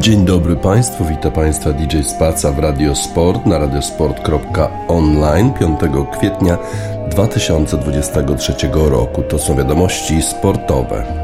Dzień dobry Państwu, witam Państwa DJ Spaca w Radiosport na radiosport.online 5 kwietnia 2023 roku. To są wiadomości sportowe.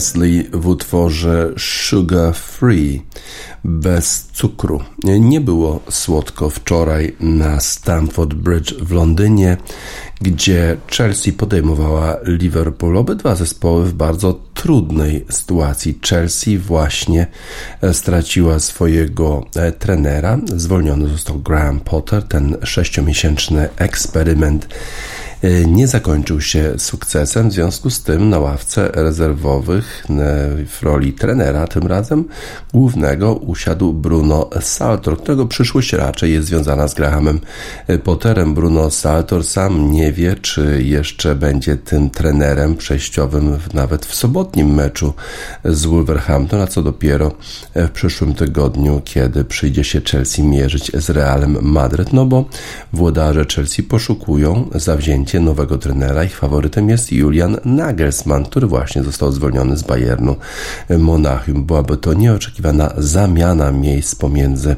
Wesley w utworze Sugar Free bez cukru. Nie było słodko wczoraj na Stamford Bridge w Londynie, gdzie Chelsea podejmowała Liverpool. Obydwa zespoły w bardzo trudnej sytuacji. Chelsea właśnie e, straciła swojego e, trenera. Zwolniony został Graham Potter. Ten sześciomiesięczny eksperyment nie zakończył się sukcesem. W związku z tym na ławce rezerwowych w roli trenera tym razem głównego usiadł Bruno Saltor, którego przyszłość raczej jest związana z Grahamem Potterem. Bruno Saltor sam nie wie, czy jeszcze będzie tym trenerem przejściowym nawet w sobotnim meczu z Wolverhampton, a co dopiero w przyszłym tygodniu, kiedy przyjdzie się Chelsea mierzyć z Realem Madryt, no bo włodarze Chelsea poszukują nowego trenera. Ich faworytem jest Julian Nagelsmann, który właśnie został zwolniony z Bayernu Monachium. Byłaby to nieoczekiwana zamiana miejsc pomiędzy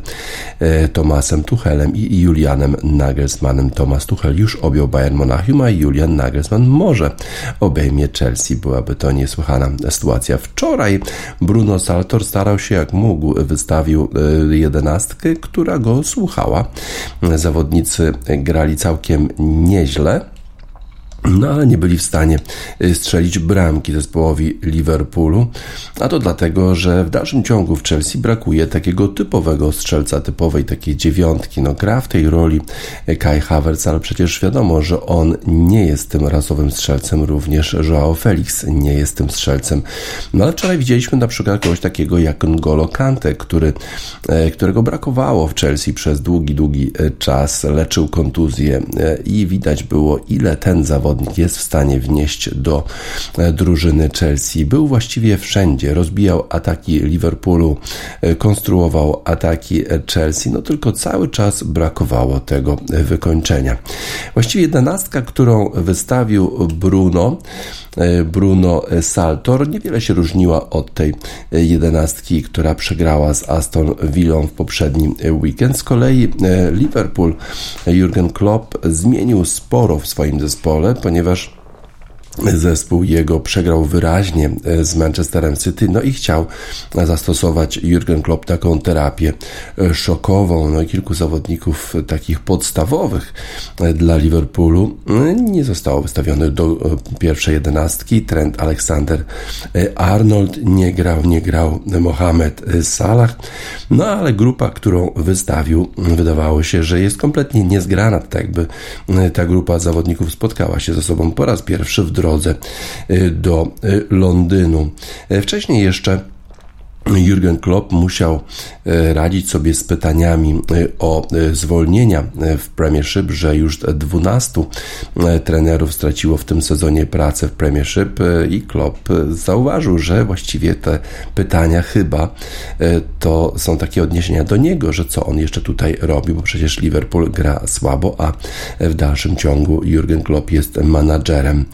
e, Tomasem Tuchelem i Julianem Nagelsmannem. Tomas Tuchel już objął Bayern Monachium, a Julian Nagelsmann może obejmie Chelsea. Byłaby to niesłychana sytuacja. Wczoraj Bruno Saltor starał się jak mógł, wystawił e, jedenastkę, która go słuchała. Zawodnicy grali całkiem nieźle. No ale nie byli w stanie y, strzelić bramki zespołowi Liverpoolu, a to dlatego, że w dalszym ciągu w Chelsea brakuje takiego typowego strzelca, typowej takiej dziewiątki. No gra w tej roli Kai Havertz, ale przecież wiadomo, że on nie jest tym rasowym strzelcem, również Joao Felix nie jest tym strzelcem. No ale wczoraj widzieliśmy na przykład kogoś takiego jak N'Golo Kante, który, e, którego brakowało w Chelsea przez długi, długi czas, leczył kontuzję i widać było ile ten zawodnik zawodnik jest w stanie wnieść do e, drużyny Chelsea. Był właściwie wszędzie, rozbijał ataki Liverpoolu, e, konstruował ataki Chelsea, no tylko cały czas brakowało tego wykończenia. Właściwie jedenastka, którą wystawił Bruno, e, Bruno Saltor niewiele się różniła od tej jedenastki, która przegrała z Aston Villą w poprzednim weekend. Z kolei Liverpool Jurgen Klopp zmienił sporo w swoim zespole, ponieważ zespół jego przegrał wyraźnie e, z Manchesterem City, no i chciał zastosować Jurgen Klopp taką terapię e, szokową, no i kilku zawodników takich podstawowych e, dla Liverpoolu nie zostało wystawionych do pierwszej jedenastki. Trent Alexander Arnold nie grał, nie grał Mohamed Salah, no ale grupa, którą wystawił, wydawało się, że jest kompletnie niezgrana, tak jakby ta grupa zawodników spotkała się ze sobą po raz pierwszy w drodze y, do y, Londynu. Y, wcześniej jeszcze Jurgen Klopp musiał radzić sobie z pytaniami o zwolnienia w Premiership, że już 12 trenerów straciło w tym sezonie pracę w Premiership i Klopp zauważył, że właściwie te pytania chyba to są takie odniesienia do niego, że co on jeszcze tutaj robi, bo przecież Liverpool gra słabo, a w dalszym ciągu Jurgen Klopp jest menadżerem.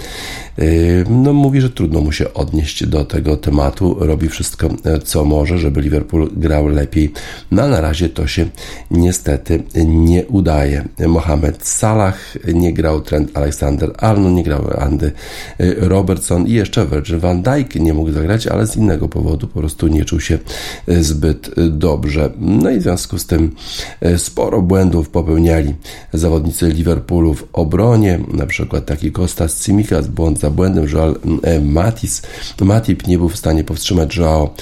No, mówi, że trudno mu się odnieść do tego tematu. Robi wszystko, e, co może, żeby Liverpool grał lepiej. No, na razie to się niestety nie udaje. Mohamed Salah nie grał, Trent Alexander-Arnold nie grał, Andy e, Robertson i jeszcze Virgil van Dijk nie mógł zagrać, ale z innego powodu po prostu nie czuł się e, zbyt dobrze. No i w związku z tym sporo błędów popełniali zawodnicy Liverpoolu w obronie, na przykład taki Kostas Cimikas, błąd za błędem e, Matis. Matip nie był w stanie powstrzymać Joao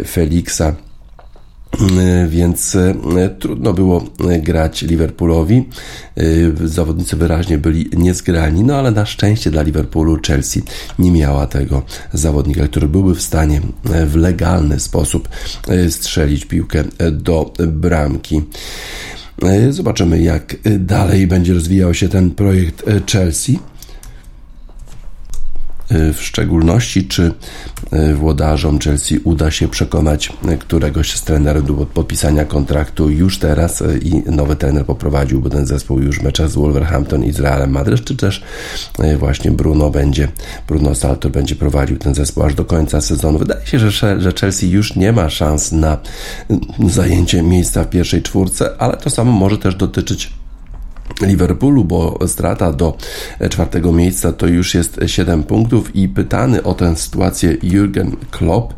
e, Felixa e, więc trudno było grać Liverpoolowi. Zawodnicy wyraźnie byli niezgrani, no ale na szczęście dla Liverpoolu Chelsea nie miała tego zawodnika, który byłby w stanie w legalny sposób strzelić piłkę do bramki. Zobaczymy, jak dalej będzie rozwijał się ten projekt Chelsea. Y, w szczególności, czy y, włodarzom Chelsea uda się przekonać któregoś z trenerów do podpisania kontraktu już teraz y, i nowy trener poprowadziłby ten zespół już mecze z Wolverhampton i z Realem Madryt, czy też właśnie Bruno będzie, Bruno Salto będzie prowadził ten zespół aż do końca sezonu. Wydaje się, że, że Chelsea już nie ma szans na zajęcie miejsca w pierwszej czwórce, ale to samo może też dotyczyć Liverpoolu, bo strata do czwartego miejsca to już jest 7 punktów i pytany o tę sytuację Jurgen Klopp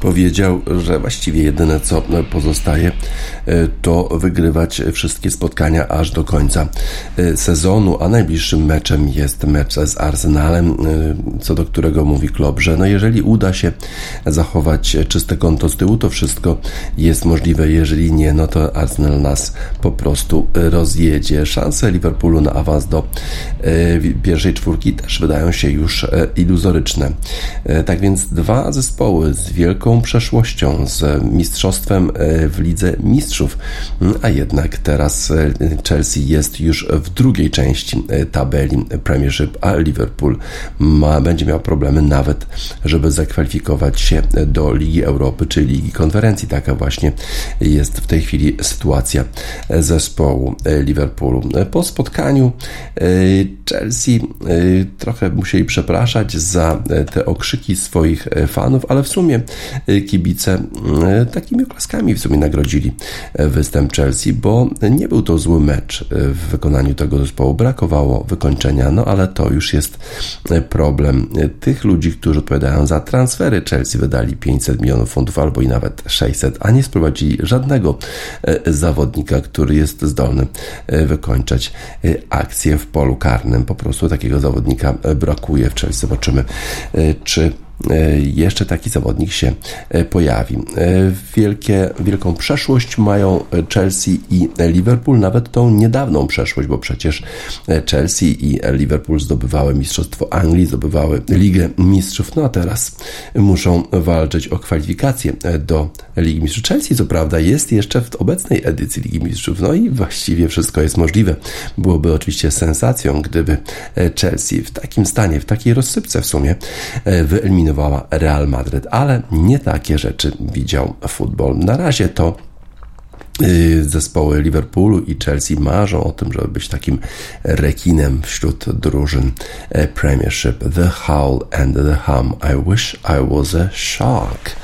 powiedział, że właściwie jedyne co pozostaje to wygrywać wszystkie spotkania aż do końca sezonu, a najbliższym meczem jest mecz z Arsenalem, co do którego mówi Klopp, że no jeżeli uda się zachować czyste konto z tyłu, to wszystko jest możliwe, jeżeli nie, no to Arsenal nas po prostu rozjedzie. Szanse Liverpoolu na awans do pierwszej czwórki też wydają się już iluzoryczne. Tak więc dwa zespoły z wielką przeszłością, z mistrzostwem w Lidze Mistrzów, a jednak teraz Chelsea jest już w drugiej części tabeli Premiership, a Liverpool ma, będzie miał problemy nawet, żeby zakwalifikować się do Ligi Europy czy Ligi Konferencji. Taka właśnie jest w tej chwili sytuacja zespołu Liverpoolu. Po spotkaniu Chelsea trochę musieli przepraszać za te okrzyki swoich fanów, ale w sumie kibice takimi oklaskami w sumie nagrodzili występ Chelsea, bo nie był to zły mecz w wykonaniu tego zespołu. Brakowało wykończenia, no ale to już jest problem tych ludzi, którzy odpowiadają za transfery. Chelsea wydali 500 milionów funtów albo i nawet 600, a nie sprowadzili żadnego zawodnika, który jest zdolny wykończać akcję w polu karnym. Po prostu takiego zawodnika brakuje w Chelsea. Zobaczymy, czy jeszcze taki zawodnik się e, pojawi. E, wielkie, wielką przeszłość mają Chelsea i Liverpool, nawet tą niedawną przeszłość, bo przecież Chelsea i Liverpool zdobywały Mistrzostwo Anglii, zdobywały Ligę Mistrzów, no a teraz muszą walczyć o kwalifikacje do Ligi Mistrzów. Chelsea, co prawda, jest jeszcze w obecnej edycji Ligi Mistrzów, no i właściwie wszystko jest możliwe. Byłoby oczywiście sensacją, gdyby Chelsea w takim stanie, w takiej rozsypce w sumie wyeliminował wyeliminowała Real Madrid, ale nie takie rzeczy widział futbol. Na razie to y, zespoły Liverpoolu i Chelsea marzą o tym, żeby być takim rekinem wśród drużyn e, Premiership. The Howl and the Hum. I wish I was a shark.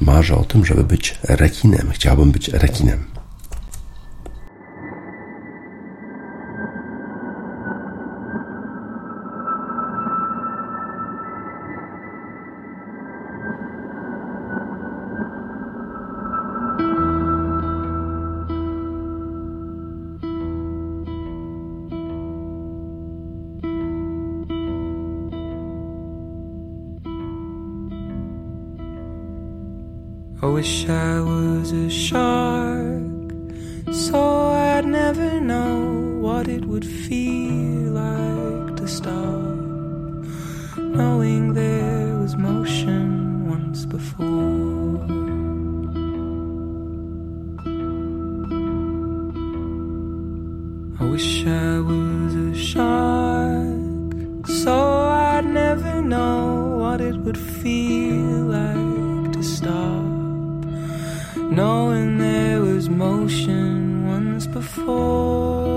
Marzę o tym, żeby być rekinem. Chciałbym być rekinem. Wish I was a shark, so I'd never know what it would feel like to stop, knowing there was motion once before. I wish I was a shark, so I'd never know what it would feel like to stop knowing there was motion once before.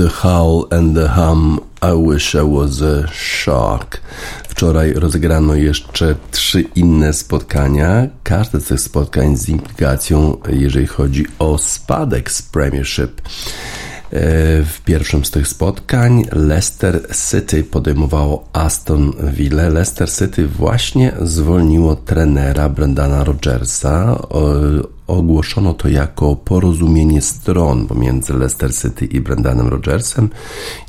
The Howl and the Hum I Wish I Was a Shark. Wczoraj rozegrano jeszcze trzy inne spotkania. Każde z tych spotkań z implikacją, jeżeli chodzi o spadek z Premiership. E, w pierwszym z tych spotkań Leicester City podejmowało Aston Villa. Leicester City właśnie zwolniło trenera Brendana Rodgersa ogłoszono to jako porozumienie stron pomiędzy Leicester City i Brendanem Rodgersem.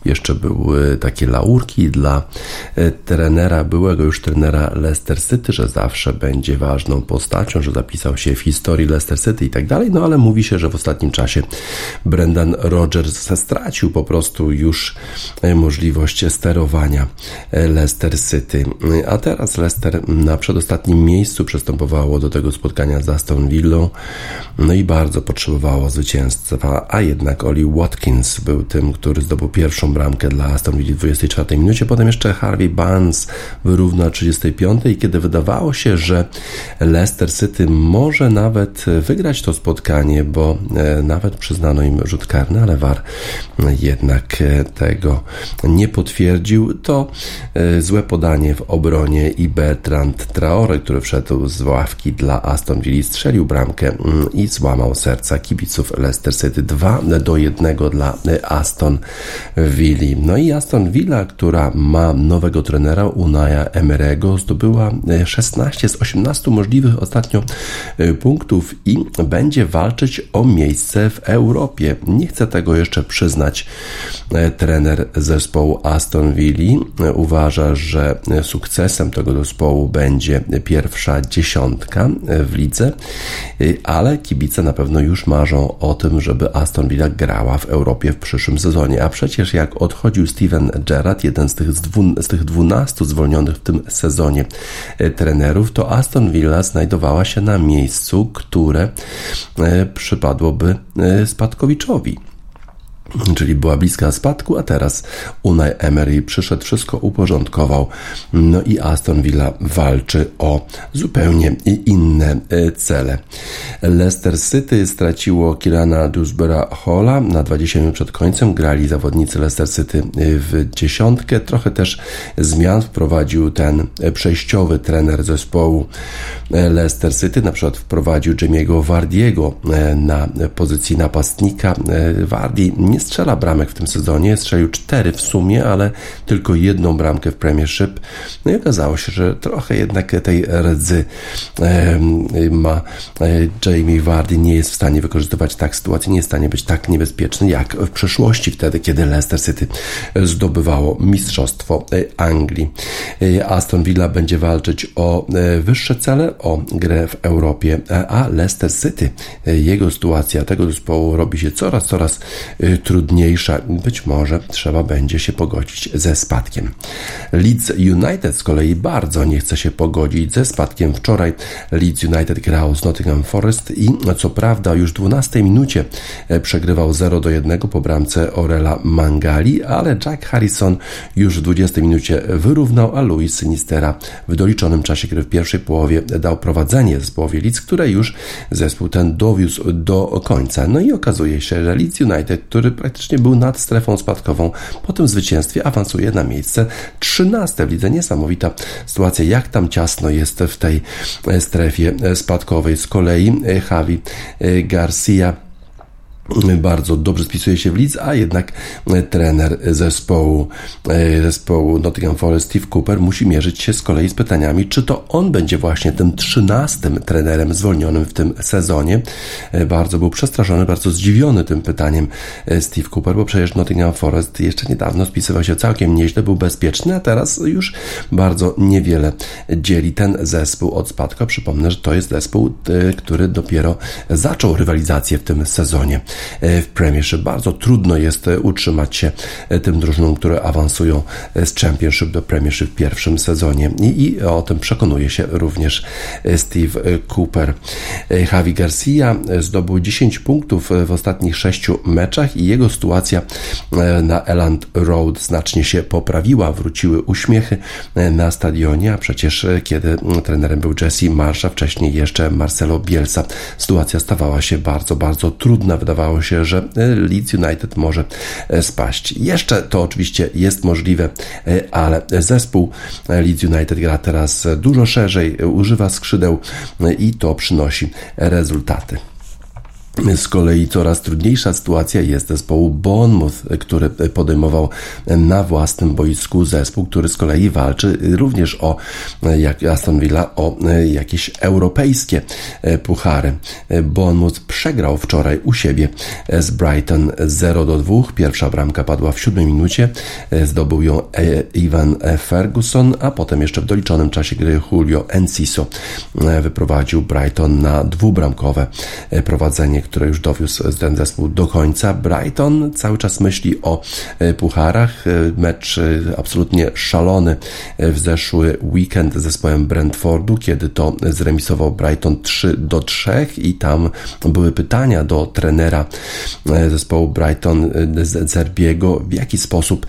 Jeszcze były takie laurki dla e, trenera, byłego już trenera Leicester City, że zawsze będzie ważną postacią, że zapisał się w historii Leicester City i tak dalej, no ale mówi się, że w ostatnim czasie Brendan Rodgers stracił po prostu już e, możliwość sterowania e, Leicester City. A teraz Leicester na przedostatnim miejscu przystępowało do tego spotkania z Aston Villą. No i bardzo potrzebowało zwycięstwa, a jednak Oli Watkins był tym, który zdobył pierwszą bramkę dla Aston Villa w 24 minucie. Potem jeszcze Harvey Barnes wyrównał 35 i kiedy wydawało się, że Leicester City może nawet wygrać to spotkanie, bo e, nawet przyznano im rzut karny, ale VAR jednak e, tego nie potwierdził. To e, złe podanie w obronie i Bertrand Traore, który wszedł z ławki dla Aston Villa, strzelił bramkę i złamał serca kibiców Leicester City 2 do 1 dla Aston Villa. No i Aston Villa, która ma nowego trenera Unaya Emerego, zdobyła 16 z 18 możliwych ostatnio e, punktów i będzie walczyć o miejsce w Europie. Nie chce tego jeszcze przyznać trener zespołu Aston Villa. Uważa, że sukcesem tego zespołu będzie pierwsza dziesiątka w lidze, ale kibice na pewno już marzą o tym, żeby Aston Villa grała w Europie w przyszłym sezonie. A przecież jak odchodził Steven Gerrard, jeden z tych, z tych 12 zwolnionych w tym sezonie e, trenerów, to Aston Villa znajdowała się na miejscu, które e, przypadłoby e, Spadkowiczowi czyli była bliska spadku, a teraz Unai Emery przyszedł, wszystko uporządkował, no i Aston Villa walczy o zupełnie inne e, cele. Leicester City straciło Kirana Dewsbera Halla na 20 minut przed końcem, grali zawodnicy Leicester City e, w dziesiątkę, trochę też zmian wprowadził ten przejściowy trener zespołu e, Leicester City, na przykład wprowadził Jamiego Wardiego na pozycji napastnika. Wardi nie strzela bramek w tym sezonie, strzelił cztery w sumie, ale tylko jedną bramkę w Premiership. No i okazało się, że trochę jednak tej rdzy ma e, Jamie Vardy, nie jest w stanie wykorzystywać tak sytuacji, nie jest w stanie być tak niebezpieczny jak w przeszłości, wtedy kiedy Leicester City zdobywało Mistrzostwo e, Anglii. E, Aston Villa będzie walczyć o wyższe cele, o grę w Europie, a Leicester City, jego sytuacja tego zespołu robi się coraz, coraz trudniejsza. Być może trzeba będzie się pogodzić ze spadkiem. Leeds United z kolei bardzo nie chce się pogodzić ze spadkiem. Wczoraj Leeds United grał z Nottingham Forest i co prawda już w 12 minucie e, przegrywał 0 do 1 po bramce Orela Mangali, ale Jack Harrison już w 20 minucie wyrównał, a Luis Sinistera w doliczonym czasie gry w pierwszej połowie dał prowadzenie zespołowi Leeds, które już zespół ten dowiózł do końca. No i okazuje się, że Leeds United, który praktycznie był nad strefą spadkową. Po tym zwycięstwie awansuje na miejsce 13 w lidze. Niesamowita sytuacja, jak tam ciasno jest w tej strefie spadkowej. Z kolei Javi Garcia bardzo dobrze spisuje się w Leeds, a jednak e, trener zespołu, e, zespołu Nottingham Forest Steve Cooper musi mierzyć się z kolei z pytaniami, czy to on będzie właśnie tym trzynastym trenerem zwolnionym w tym sezonie. E, bardzo był przestraszony, bardzo zdziwiony tym pytaniem Steve Cooper, bo przecież Nottingham Forest jeszcze niedawno spisywał się całkiem nieźle, był bezpieczny, a teraz już bardzo niewiele dzieli ten zespół od spadku. Przypomnę, że to jest zespół, który dopiero zaczął rywalizację w tym sezonie. E, w Premiership. Bardzo trudno jest e, utrzymać się e, tym drużynom, które awansują z Championship do Premiership w pierwszym sezonie. I, i o tym przekonuje się również Steve Cooper. Javi Garcia zdobył 10 punktów w ostatnich 6 meczach i jego sytuacja na Eland Road znacznie się poprawiła. Wróciły uśmiechy na stadionie, a przecież kiedy trenerem był Jesse Marsha, wcześniej jeszcze Marcelo Bielsa, sytuacja stawała się bardzo, bardzo trudna. Wydawało wydawało się, że Leeds United może spaść. Jeszcze to oczywiście jest możliwe, ale zespół Leeds United gra teraz dużo szerzej, używa skrzydeł i to przynosi rezultaty. Z kolei coraz trudniejsza sytuacja jest zespołu Bournemouth, który podejmował na własnym boisku zespół, który z kolei walczy również o, jak Aston Villa, o jakieś europejskie puchary. Bournemouth przegrał wczoraj u siebie z Brighton 0 do 2. Pierwsza bramka padła w siódmej minucie. Zdobył ją Ivan Ferguson, a potem jeszcze w doliczonym czasie gry Julio Enciso wyprowadził Brighton na dwubramkowe prowadzenie które już dowiózł ten zespół do końca. Brighton cały czas myśli o e, pucharach. E, mecz e, absolutnie szalony w zeszły weekend z zespołem Brentfordu, kiedy to zremisował Brighton 3 do 3 i tam były pytania do trenera zespołu Brighton Zerbiego, w jaki sposób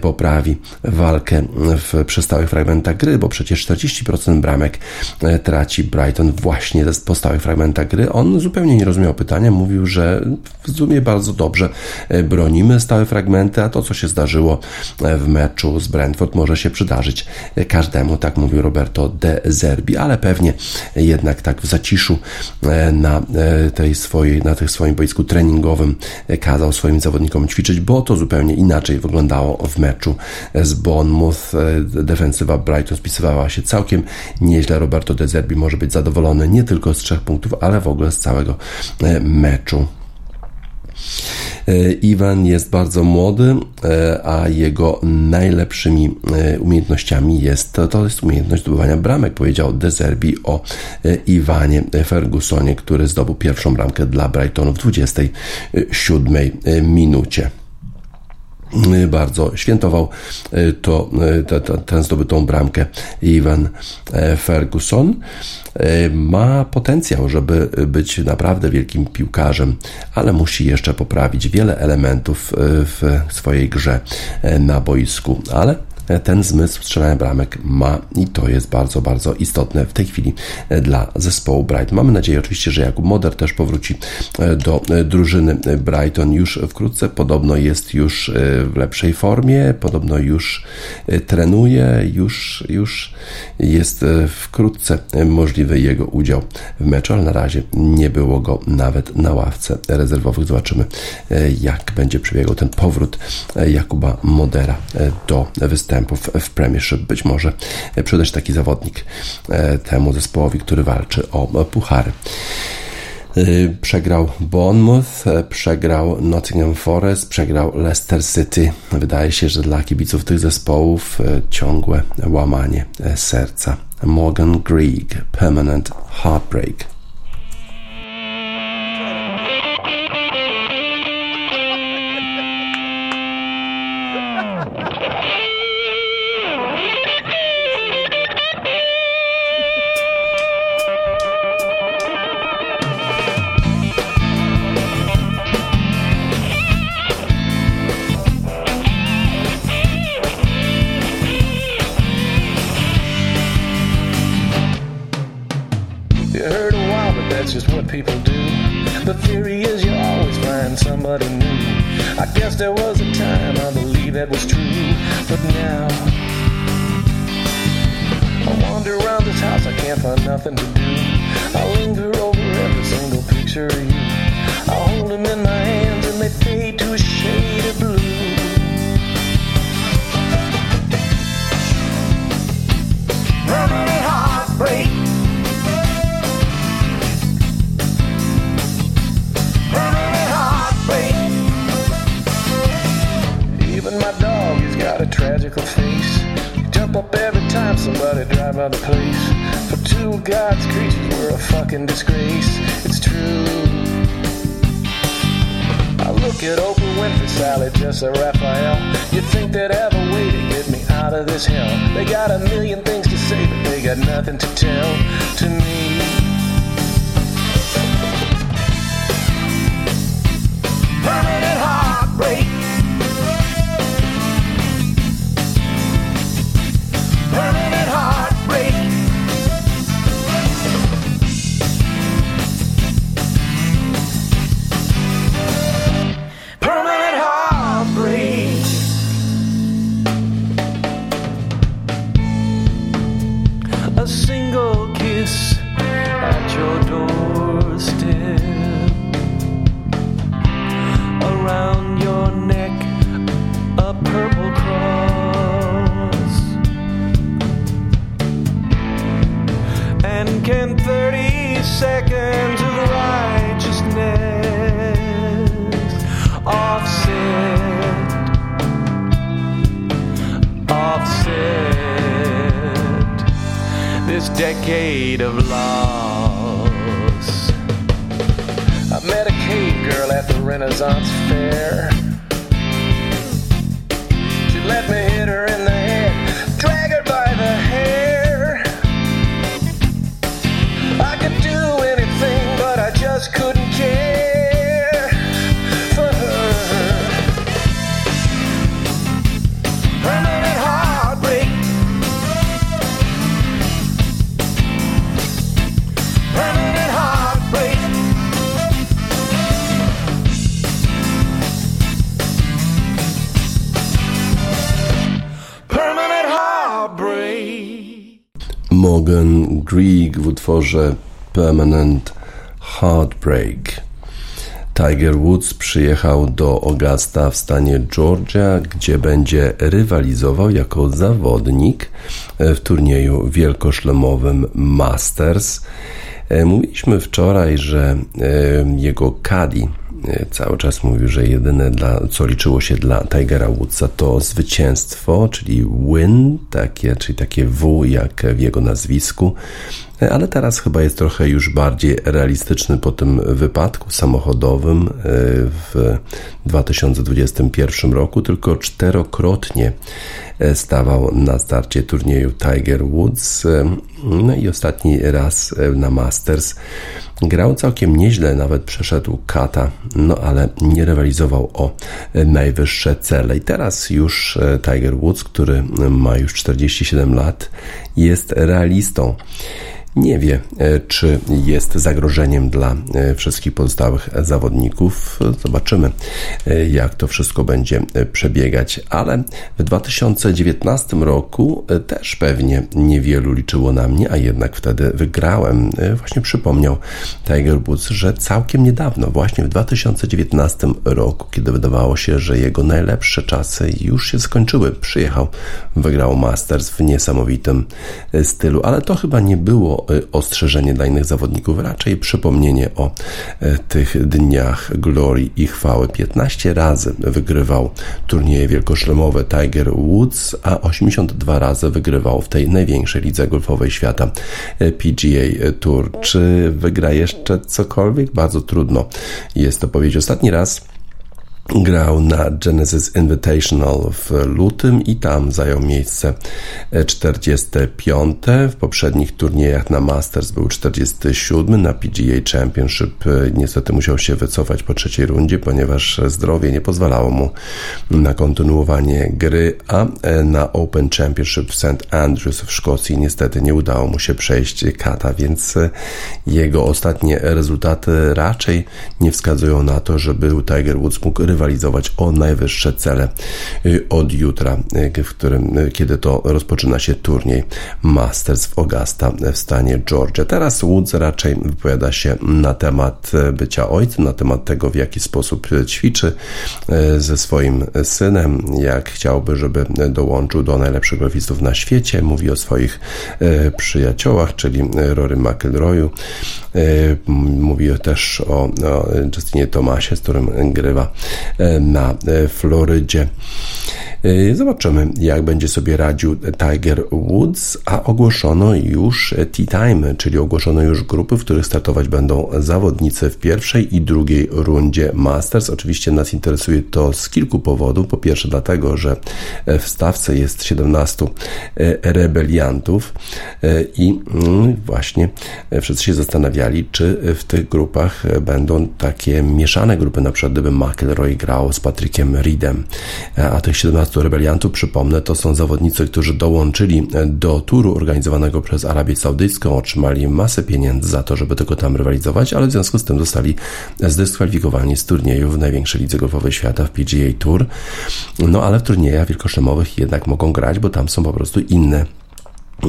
poprawi walkę w przestałych fragmentach gry, bo przecież 40% bramek traci Brighton właśnie po stałych fragmentach gry. On zupełnie nie rozumiał mówił, że w sumie bardzo dobrze e, bronimy stałe fragmenty, a to, co się zdarzyło e, w meczu z Brentford, może się przydarzyć e, każdemu, tak mówił Roberto De Zerbi, ale pewnie jednak tak w zaciszu na tej swojej, na tych swoim boisku treningowym kazał swoim zawodnikom ćwiczyć, bo to zupełnie inaczej wyglądało w meczu z Bournemouth. Defensywa Brighton spisywała się całkiem nieźle. Roberto De Zerbi może być zadowolony nie tylko z trzech punktów, ale w ogóle z całego meczu. E, Iwan jest bardzo młody, e, a jego najlepszymi e, umiejętnościami jest to jest umiejętność zdobywania bramek, powiedział Dezerbi o Iwanie Fergusonie, który zdobył pierwszą bramkę dla Brightonu w 27 minucie bardzo świętował to, to, tę zdobytą bramkę Iwan Ferguson. E, ma potencjał, żeby być naprawdę wielkim piłkarzem, ale musi jeszcze poprawić wiele elementów e, w swojej grze e, na boisku. Ale ten zmysł strzelania bramek ma i to jest bardzo, bardzo istotne w tej chwili dla zespołu Brighton. Mamy nadzieję oczywiście, że Jakub Moder też powróci do drużyny Brighton już wkrótce. Podobno jest już w lepszej formie, podobno już trenuje, już, już jest wkrótce możliwy jego udział w meczu, ale na razie nie było go nawet na ławce rezerwowych. Zobaczymy, jak będzie przebiegał ten powrót Jakuba Modera do występu występów w Premiership. Być może przydać taki zawodnik e, temu zespołowi, który walczy o puchary. E, przegrał Bournemouth, e, przegrał Nottingham Forest, przegrał Leicester City. Wydaje się, że dla kibiców tych zespołów ciągłe łamanie serca. Morgan Greig, Permanent Heartbreak. Raphael. you think they'd have a way to get me out of this hell. They got a million things to say, but they got nothing to tell to me. Utworze Permanent Heartbreak. Tiger Woods przyjechał do Augusta w stanie Georgia, gdzie będzie rywalizował jako zawodnik w turnieju wielkoszlemowym Masters. E, Mówiliśmy wczoraj, że e, jego caddy e, cały czas mówił, że jedyne, dla, co liczyło się dla Tigera Woodsa, to zwycięstwo, czyli win, takie, czyli takie W jak w jego nazwisku. Ale teraz chyba jest trochę już bardziej realistyczny po tym wypadku samochodowym w 2021 roku, tylko czterokrotnie stawał na starcie turnieju Tiger Woods. No i ostatni raz na Masters grał całkiem nieźle, nawet przeszedł kata, no ale nie rywalizował o najwyższe cele. I teraz już Tiger Woods, który ma już 47 lat, jest realistą nie wie, czy jest zagrożeniem dla wszystkich pozostałych zawodników. Zobaczymy, jak to wszystko będzie przebiegać, ale w 2019 roku też pewnie niewielu liczyło na mnie, a jednak wtedy wygrałem. Właśnie przypomniał Tiger Woods, że całkiem niedawno, właśnie w 2019 roku, kiedy wydawało się, że jego najlepsze czasy już się skończyły, przyjechał, wygrał Masters w niesamowitym stylu, ale to chyba nie było ostrzeżenie dla innych zawodników, raczej przypomnienie o tych dniach glorii i chwały. 15 razy wygrywał turnieje wielkoszlemowe Tiger Woods, a 82 razy wygrywał w tej największej lidze golfowej świata PGA Tour. Czy wygra jeszcze cokolwiek? Bardzo trudno jest to powiedzieć. Ostatni raz Grał na Genesis Invitational w lutym i tam zajął miejsce 45. W poprzednich turniejach na Masters był 47. Na PGA Championship niestety musiał się wycofać po trzeciej rundzie, ponieważ zdrowie nie pozwalało mu na kontynuowanie gry, a na Open Championship w St. Andrews w Szkocji niestety nie udało mu się przejść kata, więc jego ostatnie rezultaty raczej nie wskazują na to, że był Tiger Woods mógł rywalizować o najwyższe cele od jutra, w którym, kiedy to rozpoczyna się turniej Masters w Augusta w stanie Georgia. Teraz Woods raczej wypowiada się na temat bycia ojcem, na temat tego, w jaki sposób ćwiczy ze swoim synem, jak chciałby, żeby dołączył do najlepszych golfistów na świecie. Mówi o swoich przyjaciołach, czyli Rory McIlroyu. Mówi też o, o Justinie Tomasie, z którym grywa na Florydzie. Zobaczymy, jak będzie sobie radził Tiger Woods, a ogłoszono już tea time, czyli ogłoszono już grupy, w których startować będą zawodnicy w pierwszej i drugiej rundzie Masters. Oczywiście nas interesuje to z kilku powodów. Po pierwsze dlatego, że w stawce jest 17 rebeliantów i właśnie wszyscy się zastanawiali, czy w tych grupach będą takie mieszane grupy, na przykład gdyby McElroy grał z Patrykiem Reedem, a tych 17 rebeliantów, przypomnę, to są zawodnicy, którzy dołączyli do turu organizowanego przez Arabię Saudyjską, otrzymali masę pieniędzy za to, żeby tylko tam rywalizować, ale w związku z tym zostali zdyskwalifikowani z turnieju w największej lidze golfowej świata w PGA Tour. No ale w turniejach wielkoszlemowych jednak mogą grać, bo tam są po prostu inne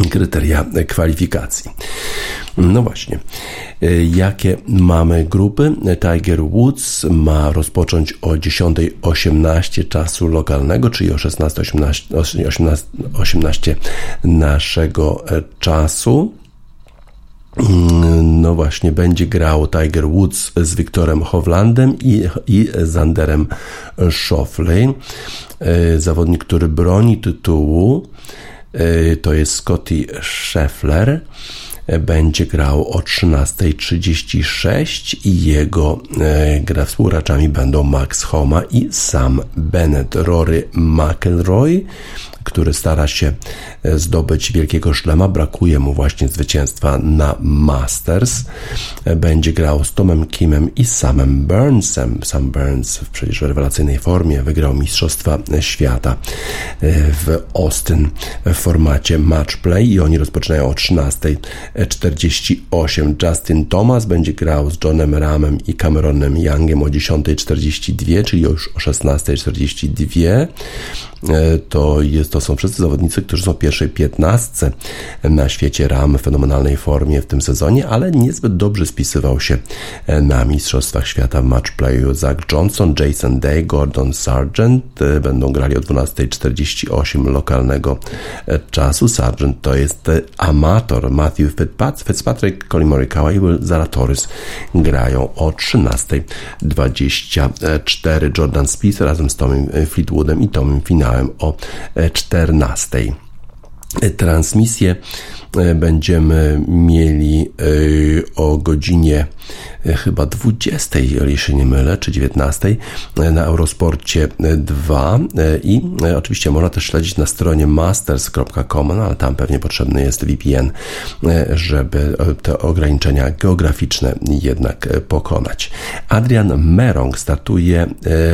kryteria kwalifikacji. No właśnie, jakie mamy grupy? Tiger Woods ma rozpocząć o 10.18 czasu lokalnego, czyli o 16.18 18, 18 naszego czasu. No właśnie, będzie grał Tiger Woods z Wiktorem Hovlandem i, i Zanderem Schauffele. Zawodnik, który broni tytułu, to jest Scotty Scheffler. Będzie grał o 13.36 i jego gra współgraczami będą Max Homa i Sam Bennett. Rory McElroy który stara się e, zdobyć wielkiego szlema. Brakuje mu właśnie zwycięstwa na Masters. E, będzie grał z Tomem Kimem i Samem Burnsem. Sam Burns w przecież rewelacyjnej formie wygrał Mistrzostwa Świata e, w Austin w formacie match play i oni rozpoczynają o 13.48. Justin Thomas będzie grał z Johnem Ramem i Cameronem Youngiem o 10.42, czyli już o 16.42. To jest to są wszyscy zawodnicy, którzy są w pierwszej piętnastce na świecie ram w fenomenalnej formie w tym sezonie, ale niezbyt dobrze spisywał się na Mistrzostwach Świata w matchplayu. Zach Johnson, Jason Day, Gordon Sargent e, będą grali o 12.48 lokalnego e, czasu. Sargent to jest e, amator. Matthew Fitzpatrick, Colin Morikawa i Will Zalatoris grają o 13.24. Jordan Spieth razem z Tomem Fleetwoodem i Tomem Finałem o 14. Transmisję e, będziemy mieli e, o godzinie chyba 20, jeżeli się nie mylę, czy 19 na Eurosporcie 2 i oczywiście można też śledzić na stronie masters.com, no ale tam pewnie potrzebny jest VPN, żeby te ograniczenia geograficzne jednak pokonać. Adrian Merong startuje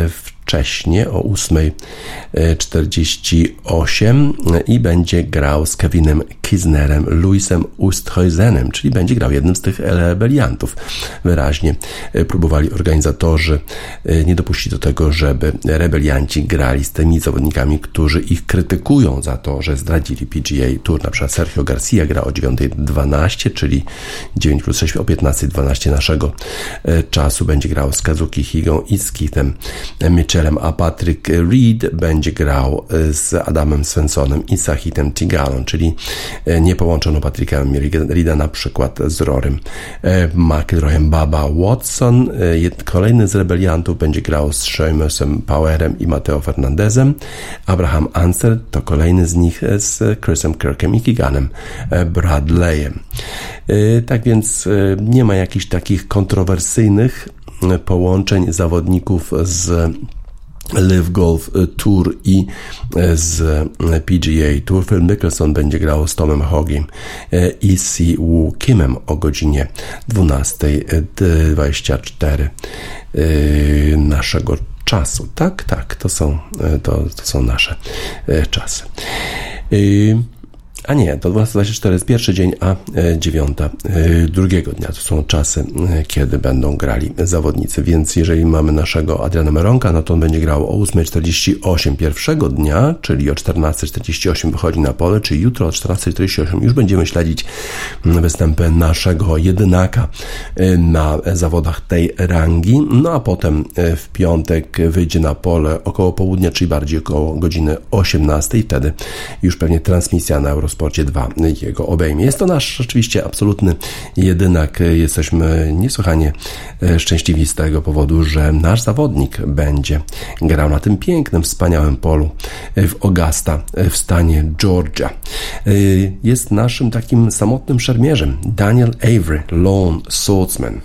w wcześnie o 8.48 i będzie grał z Kevinem Kisnerem, Luisem Usthuizenem, czyli będzie grał jednym z tych rebeliantów. Wyraźnie e, próbowali organizatorzy e, nie dopuścić do tego, żeby rebelianci grali z tymi zawodnikami, którzy ich krytykują za to, że zdradzili PGA Tour. Na przykład Sergio Garcia gra o 9.12, czyli 9 plus 6 o 15.12 naszego e, czasu. Będzie grał z Kazuki Higą i z Keithem Mitchell a Patrick Reed będzie grał e, z Adamem Swensonem i Sahitem Tigalon, czyli e, nie połączono Patricka Reeda na przykład z Rorym e, McIlroyem. Baba Watson, kolejny z rebeliantów, będzie grał z Seamusem Powerem i Mateo Fernandezem. Abraham Anser to kolejny z nich z Chrisem Kirkiem i Keeganem Bradleyem. Tak więc nie ma jakichś takich kontrowersyjnych połączeń zawodników z Live Golf Tour i e, z e, PGA Tour. Phil Mickelson będzie grał z Tomem Hogiem i Si Kimem o godzinie 12.24 naszego czasu. Tak, tak, to są, to, to są nasze czasy. A nie, to 12.24 jest pierwszy dzień, a 9 e, e, drugiego dnia. To są czasy, e, kiedy będą grali zawodnicy. Więc jeżeli mamy naszego Adriana Meronka, no to on będzie grał o 8.48 pierwszego dnia, czyli o 14.48 wychodzi na pole, czyli jutro o 14.48 już będziemy śledzić występy naszego jedynaka na zawodach tej rangi. No a potem w piątek wyjdzie na pole około południa, czyli bardziej około godziny 18 i wtedy już pewnie transmisja na Euro Sporcie 2 jego obejmie. Jest to nasz rzeczywiście absolutny jedynak. Jesteśmy niesłychanie e, szczęśliwi z tego powodu, że nasz zawodnik będzie grał na tym pięknym, wspaniałym polu e, w Augusta e, w stanie Georgia. Jest naszym takim samotnym szermierzem Daniel Avery, Lone Swordsman.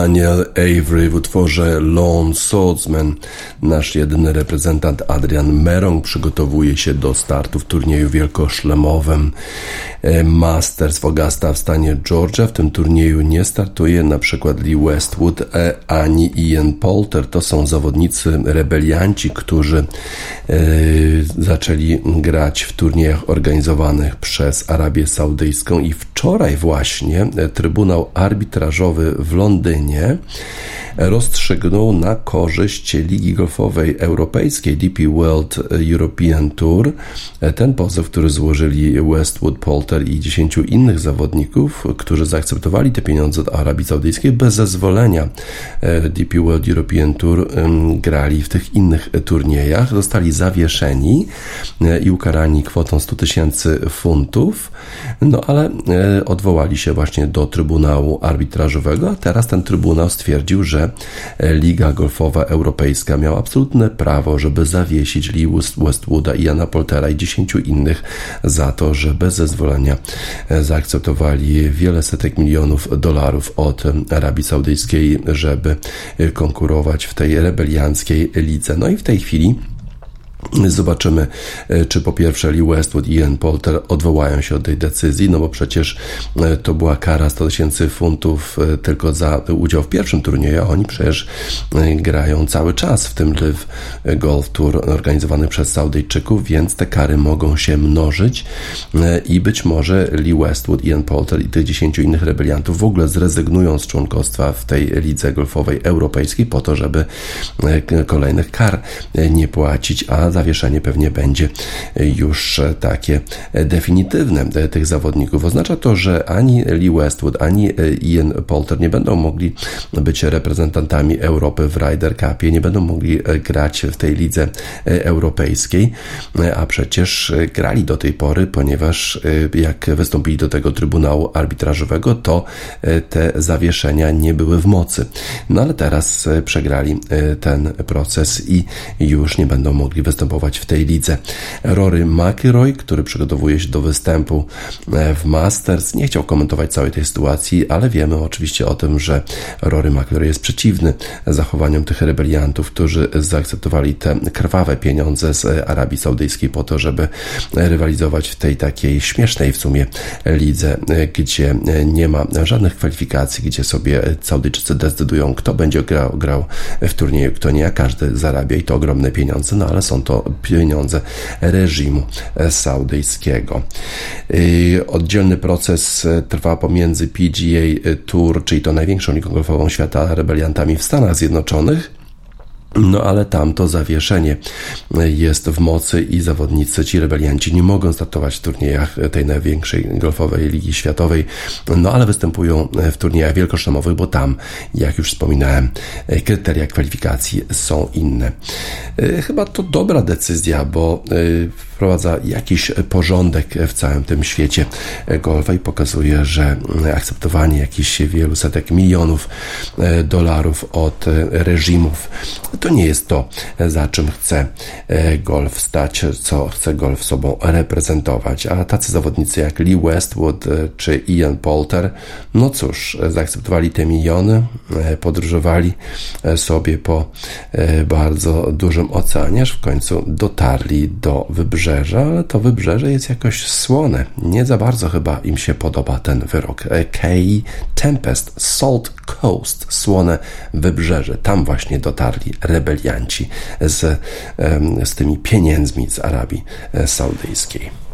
Daniel Avery w utworze Lone Swordsman. Nasz jedyny reprezentant Adrian Merong przygotowuje się do startu w turnieju wielkoszlemowym e, Masters w Augusta w stanie Georgia. W tym turnieju nie startuje na przykład Lee Westwood e, ani Ian Poulter. To są zawodnicy rebelianci, którzy e, zaczęli grać w turniejach organizowanych przez Arabię Saudyjską i wczoraj właśnie Trybunał Arbitrażowy w Londynie rozstrzygnął na korzyść Ligi Golfowej Europejskiej DP World European Tour. Ten pozew, który złożyli Westwood, Polter i 10 innych zawodników, którzy zaakceptowali te pieniądze od Arabii Saudyjskiej bez zezwolenia DP World European Tour grali w tych innych turniejach, zostali zawieszeni i ukarani kwotą 100 tysięcy funtów, no ale odwołali się właśnie do Trybunału Arbitrażowego, a teraz ten Trybunał stwierdził, że Liga Golfowa Europejska miała absolutne prawo, żeby zawiesić Lee Westwooda i Jana Poltera i dziesięciu innych za to, że bez zezwolenia zaakceptowali wiele setek milionów dolarów od Arabii Saudyjskiej, żeby konkurować w tej rebelianckiej lidze. No i w tej chwili Zobaczymy, e, czy po pierwsze Lee Westwood i Ian Polter odwołają się od tej decyzji, no bo przecież e, to była kara 100 tysięcy funtów e, tylko za udział w pierwszym turnieju, a oni przecież grają cały czas w tym Live Golf Tour organizowany przez Saudyjczyków, więc te kary mogą się mnożyć i być może Lee Westwood, Ian Polter i tych 10 innych rebeliantów w ogóle zrezygnują z członkostwa w tej lidze golfowej europejskiej po to, żeby kolejnych kar nie płacić, a zawieszenie pewnie będzie już takie definitywne tych zawodników. Oznacza to, że ani Lee Westwood, ani Ian Polter nie będą mogli być reprezentantami Europy w Ryder Cupie, nie będą mogli grać w tej lidze europejskiej, a przecież grali do tej pory, ponieważ jak wystąpili do tego Trybunału Arbitrażowego, to te zawieszenia nie były w mocy. No ale teraz przegrali ten proces i już nie będą mogli wystąpić występować w tej lidze. Rory McIlroy, który przygotowuje się do występu e, w Masters, nie chciał komentować całej tej sytuacji, ale wiemy oczywiście o tym, że Rory McIlroy jest przeciwny zachowaniom tych rebeliantów, którzy zaakceptowali te krwawe pieniądze z Arabii Saudyjskiej po to, żeby rywalizować w tej takiej śmiesznej w sumie lidze, e, gdzie nie ma żadnych kwalifikacji, gdzie sobie Saudyjczycy decydują, kto będzie grał, grał w turnieju, kto nie, a każdy zarabia i to ogromne pieniądze, no ale są to to pieniądze reżimu saudyjskiego. Oddzielny proces y, trwa pomiędzy PGA Tour, czyli to największą ligą golfową świata, rebeliantami w Stanach Zjednoczonych no ale tam to zawieszenie jest w mocy i zawodnicy, ci rebelianci nie mogą startować w turniejach tej największej golfowej ligi światowej, no ale występują w turniejach wielkoszlemowych, bo tam, jak już wspominałem, kryteria kwalifikacji są inne. Chyba to dobra decyzja, bo wprowadza jakiś porządek w całym tym świecie golfa i pokazuje, że akceptowanie jakichś wielu setek milionów dolarów od reżimów to nie jest to, za czym chce golf stać, co chce golf sobą reprezentować. A tacy zawodnicy jak Lee Westwood czy Ian Poulter, no cóż, zaakceptowali te miliony, podróżowali sobie po bardzo dużym oceanie, aż w końcu dotarli do wybrzeża wybrzeże, ale to wybrzeże jest jakoś słone. Nie za bardzo chyba im się podoba ten wyrok. Key Tempest, Salt Coast, słone wybrzeże. Tam właśnie dotarli rebelianci z, z tymi pieniędzmi z Arabii Saudyjskiej.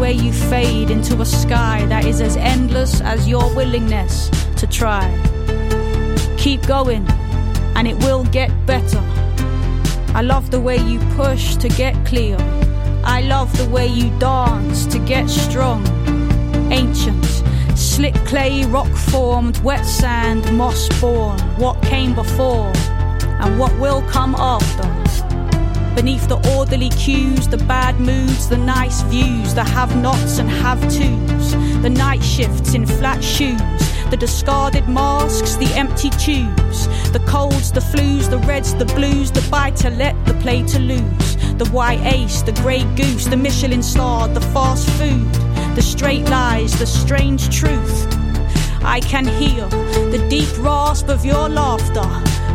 Way you fade into a sky that is as endless as your willingness to try. Keep going, and it will get better. I love the way you push to get clear. I love the way you dance to get strong. Ancient, slick clay, rock formed, wet sand, moss born. What came before and what will come after. Beneath the orderly cues, the bad moods, the nice views, the have nots and have tos, the night shifts in flat shoes, the discarded masks, the empty tubes, the colds, the flus, the reds, the blues, the buy to let, the play to lose, the white ace, the grey goose, the Michelin star, the fast food, the straight lies, the strange truth. I can hear the deep rasp of your laughter,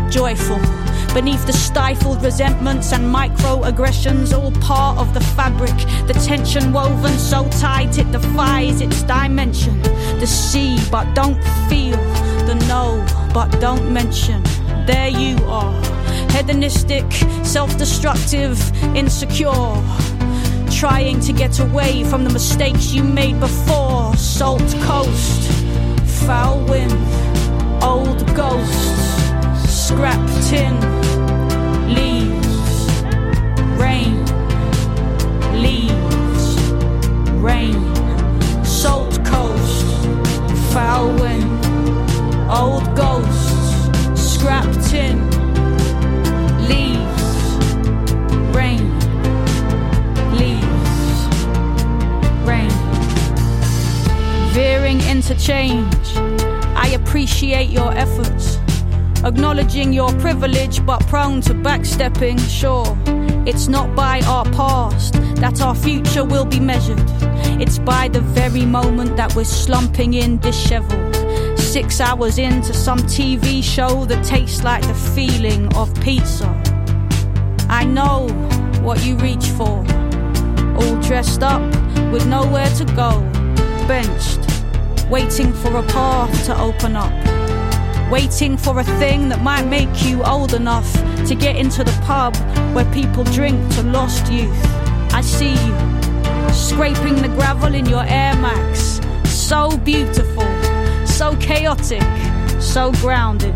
joyful beneath the stifled resentments and microaggressions, all part of the fabric. The tension woven so tight it defies its dimension. The see, but don't feel. The know, but don't mention. There you are, hedonistic, self destructive, insecure. Trying to get away from the mistakes you made before. Salt coast, foul wind, old ghosts, scrap tin leaves, rain, leaves, rain, salt coast, foul wind, old ghosts, scrap tin, leaves, rain, leaves, rain, veering interchange. I appreciate your efforts acknowledging your privilege but prone to backstepping. Sure, it's not by our past that our future will be measured, it's by the very moment that we're slumping in disheveled. Six hours into some TV show that tastes like the feeling of pizza. I know what you reach for, all dressed up with nowhere to go, benched, waiting for a path to open up waiting for a thing that might make you old enough to get into the pub where people drink to lost youth. I see you scraping the gravel in your Air Max. So beautiful, so chaotic, so grounded.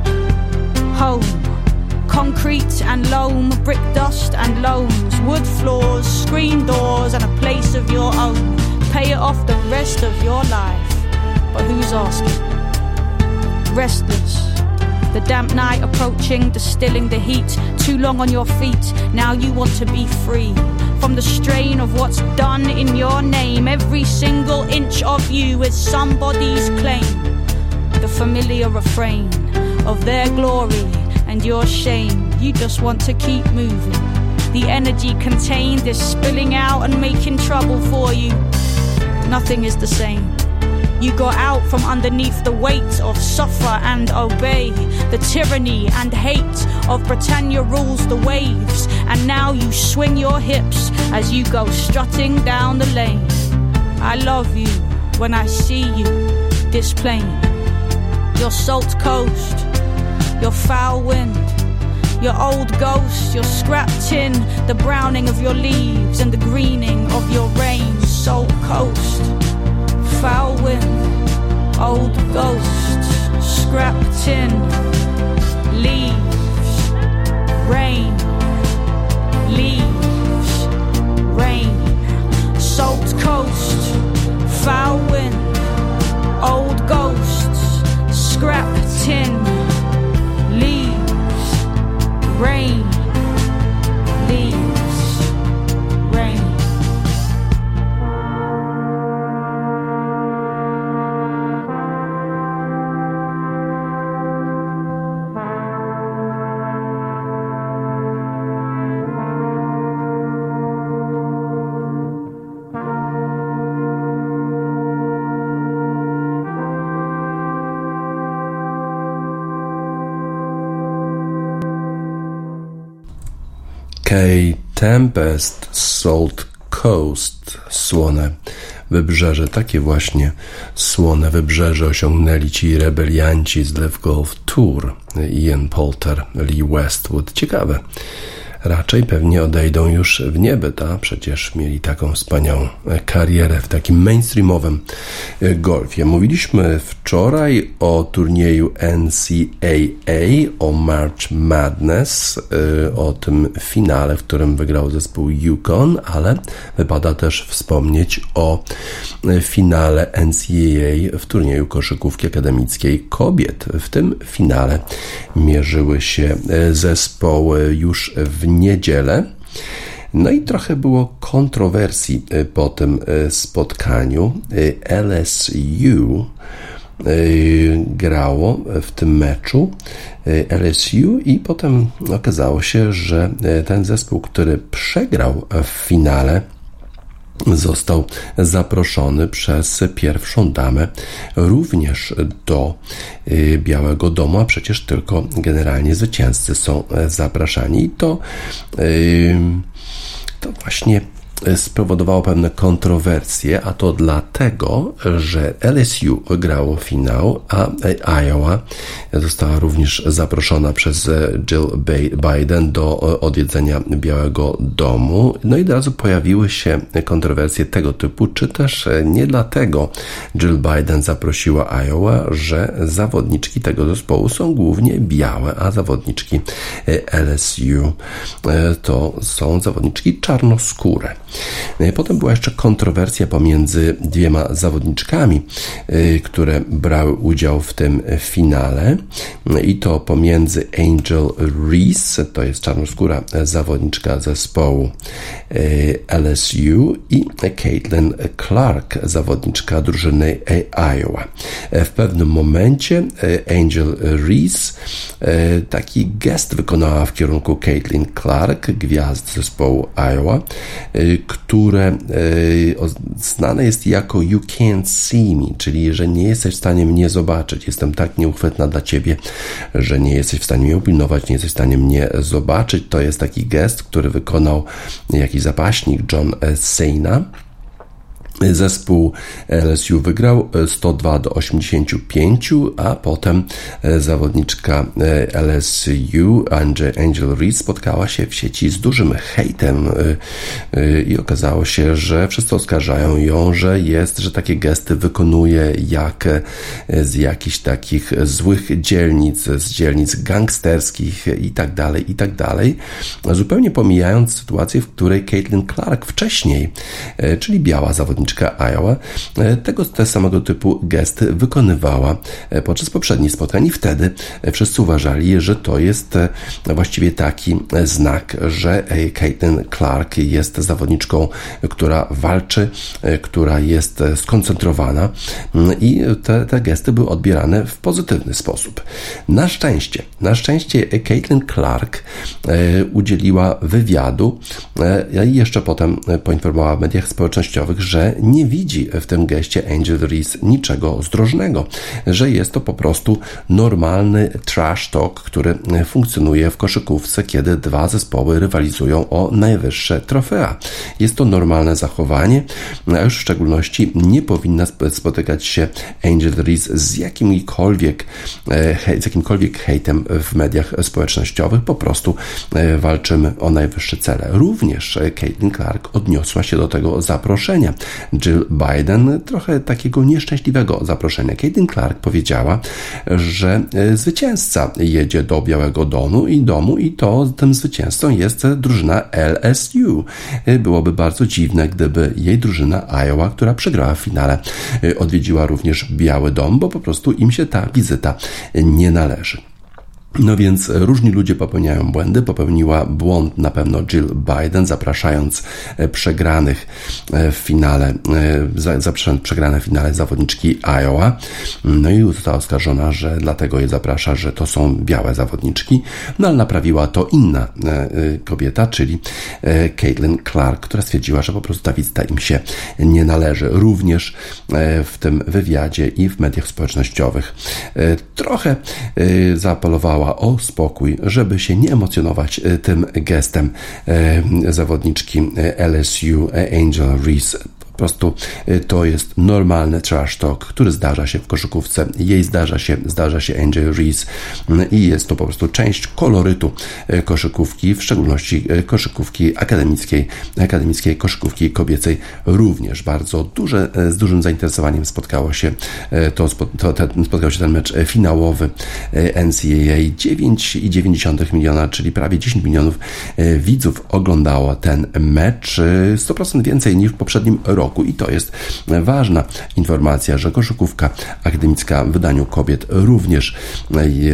Home. Concrete and loam, brick dust and loams, wood floors, screen doors, and a place of your own. Pay it off the rest of your life. But who's asking? Restless. The damp night approaching, distilling the heat. Too long on your feet, now you want to be free. From the strain of what's done in your name, every single inch of you is somebody's claim. The familiar refrain of their glory and your shame. You just want to keep moving. The energy contained is spilling out and making trouble for you. Nothing is the same. You got out from underneath the weight of suffer and obey, the tyranny and hate of Britannia rules the waves, and now you swing your hips as you go strutting down the lane. I love you when I see you, this plane, your salt coast, your foul wind. Your old ghost, your scrap tin, the browning of your leaves and the greening of your rain, salt coast foul wind, old ghosts, scrap tin, K. Tempest Salt Coast, słone wybrzeże. Takie właśnie słone wybrzeże osiągnęli ci rebelianci z Live Golf Tour. Ian Polter, Lee Westwood. Ciekawe raczej pewnie odejdą już w niebyt, a przecież mieli taką wspaniałą karierę w takim mainstreamowym e, golfie. Mówiliśmy wczoraj o turnieju NCAA, o March Madness, e, o tym finale, w którym wygrał zespół Yukon, ale wypada też wspomnieć o e, finale NCAA w turnieju koszykówki akademickiej kobiet. W tym finale mierzyły się zespoły już w niedzielę. No i trochę było kontrowersji e, po tym e, spotkaniu. E, LSU grało w tym meczu LSU i potem okazało się, że ten zespół, który przegrał w finale, został zaproszony przez pierwszą damę również do y, Białego Domu, a przecież tylko generalnie zwycięzcy są e, zapraszani. I to, y, to właśnie spowodowało pewne kontrowersje, a to dlatego, że LSU wygrało finał, a Iowa została również zaproszona przez Jill Biden do odwiedzenia Białego Domu. No i od razu pojawiły się kontrowersje tego typu, czy też nie dlatego Jill Biden zaprosiła Iowa, że zawodniczki tego zespołu są głównie białe, a zawodniczki LSU to są zawodniczki czarnoskóre. E, potem była jeszcze kontrowersja pomiędzy dwiema zawodniczkami, e, które brały udział w tym finale i to pomiędzy Angel Reese, to jest czarnoskóra zawodniczka zespołu e, LSU i Caitlin Clark, zawodniczka drużyny Iowa. W pewnym momencie Angel Reese taki gest wykonała w kierunku Caitlin Clark, gwiazd zespołu Iowa, które e, znane jest jako You Can't See Me, czyli że nie jesteś w stanie mnie zobaczyć. Jestem tak nieuchwytna dla ciebie, że nie jesteś w stanie mnie upilnować, nie jesteś w stanie mnie zobaczyć. To jest taki gest, który wykonał jakiś zapaśnik John Cena Zespół LSU wygrał 102 e, do 85, a potem e, zawodniczka e, LSU Angel Reed spotkała się w sieci z dużym hejtem i okazało się, że wszyscy oskarżają ją, że jest, że takie gesty wykonuje jak z jakichś takich złych dzielnic, z dzielnic gangsterskich i tak dalej, i tak dalej. Zupełnie pomijając sytuację, w której Caitlin Clark wcześniej, czyli biała zawodniczka zawodniczka Iowa e, tego te samego typu gesty wykonywała e, podczas poprzednich spotkań i wtedy e, wszyscy uważali, że to jest właściwie taki znak, że Caitlin Clark jest zawodniczką, która walczy, która jest skoncentrowana mm, i te, te gesty były odbierane w pozytywny sposób. Na szczęście, na szczęście Caitlin Clark udzieliła wywiadu i jeszcze potem poinformowała w mediach społecznościowych, że nie widzi w tym geście Angel Reese niczego zdrożnego, że jest to po prostu normalny trash talk, który funkcjonuje w koszykówce, kiedy dwa zespoły rywalizują o najwyższe trofea. Jest to normalne zachowanie, a już w szczególności nie powinna spotykać się Angel Reese z jakimkolwiek, e, z jakimkolwiek hejtem w mediach społecznościowych. Po prostu e, walczymy o najwyższe cele. Również Caitlin Clark odniosła się do tego zaproszenia. Jill Biden trochę takiego nieszczęśliwego zaproszenia. Caitlin Clark powiedziała, że e, zwycięzca jedzie do Białego Domu i domu i to tym zwycięzcą jest drużyna LSU. E, byłoby bardzo dziwne, gdyby jej drużyna Iowa, która przegrała w finale, e, odwiedziła również Biały Dom, bo po prostu im się ta wizyta nie należy. No więc różni ludzie popełniają błędy. Popełniła błąd na pewno Jill Biden, zapraszając e, przegranych e, w finale, e, zapraszając przegrane w finale zawodniczki Iowa. No i została oskarżona, że dlatego je zaprasza, że to są białe zawodniczki. No ale naprawiła to inna kobieta, czyli Caitlin Clark, która stwierdziła, że po prostu ta wizyta im się nie należy. Również w tym wywiadzie i w mediach społecznościowych trochę zaapelowała błagała o spokój, żeby się nie emocjonować tym gestem zawodniczki LSU Angel Reese prostu y, to jest normalny trash talk, który zdarza się w koszykówce. Jej zdarza się, zdarza się Angel Reese y, i jest to po prostu część kolorytu y, koszykówki, w szczególności koszykówki akademickiej, akademickiej koszykówki kobiecej. Również bardzo duże, z dużym zainteresowaniem spotkało się to, to, to spotkał się ten mecz finałowy NCAA 9,9 miliona, czyli prawie 10 milionów widzów oglądało ten mecz, 100% więcej niż w poprzednim roku roku i to jest ważna informacja, że koszykówka akademicka w wydaniu kobiet również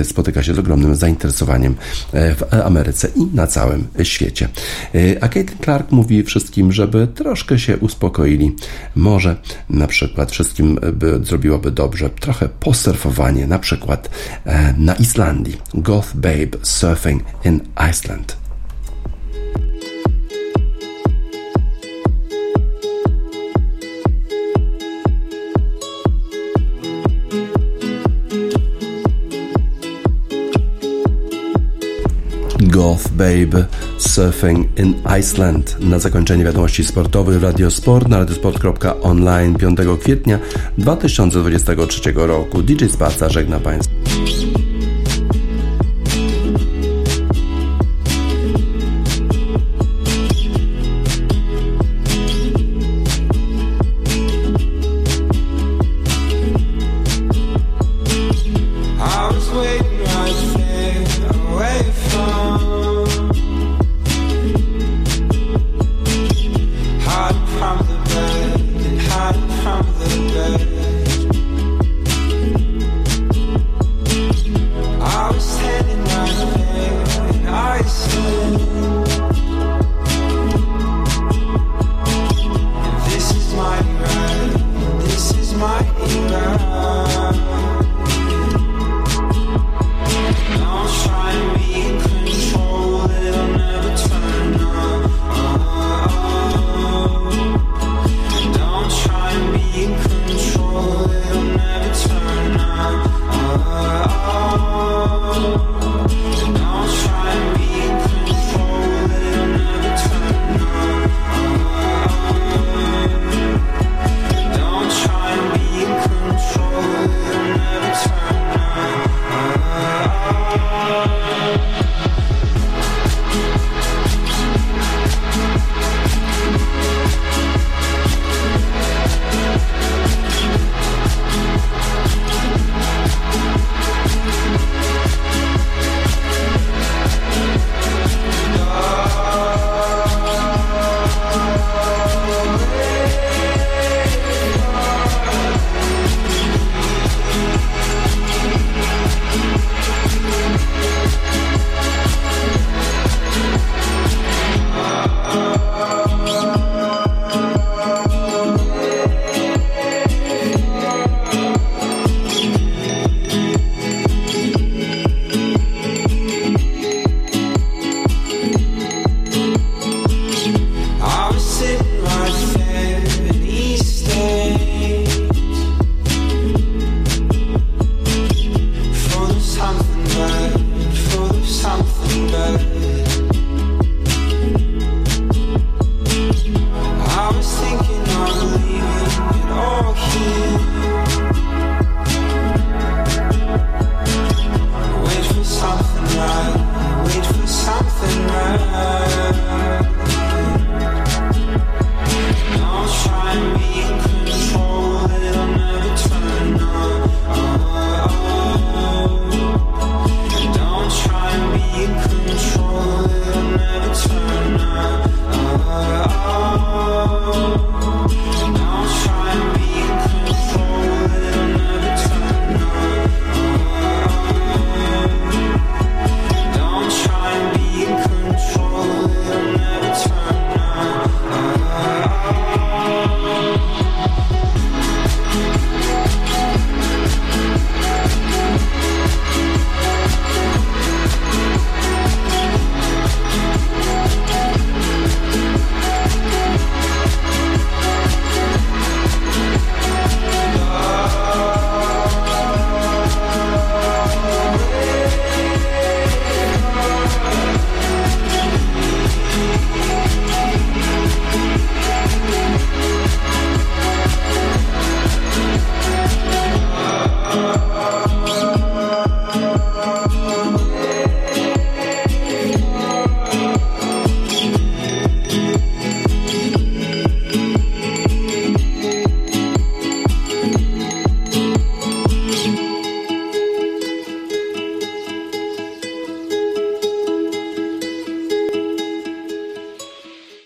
spotyka się z ogromnym zainteresowaniem w Ameryce i na całym świecie. A Caitlin Clark mówi wszystkim, żeby troszkę się uspokoili. Może na przykład wszystkim by, zrobiłoby dobrze trochę posurfowanie, na przykład e, na Islandii. Goth Babe Surfing in Iceland. Goth Babe Surfing in Iceland. Na zakończenie wiadomości sportowych Radio Sport na radiosport.online 5 kwietnia 2023 roku. DJ Spaca żegna Państwa.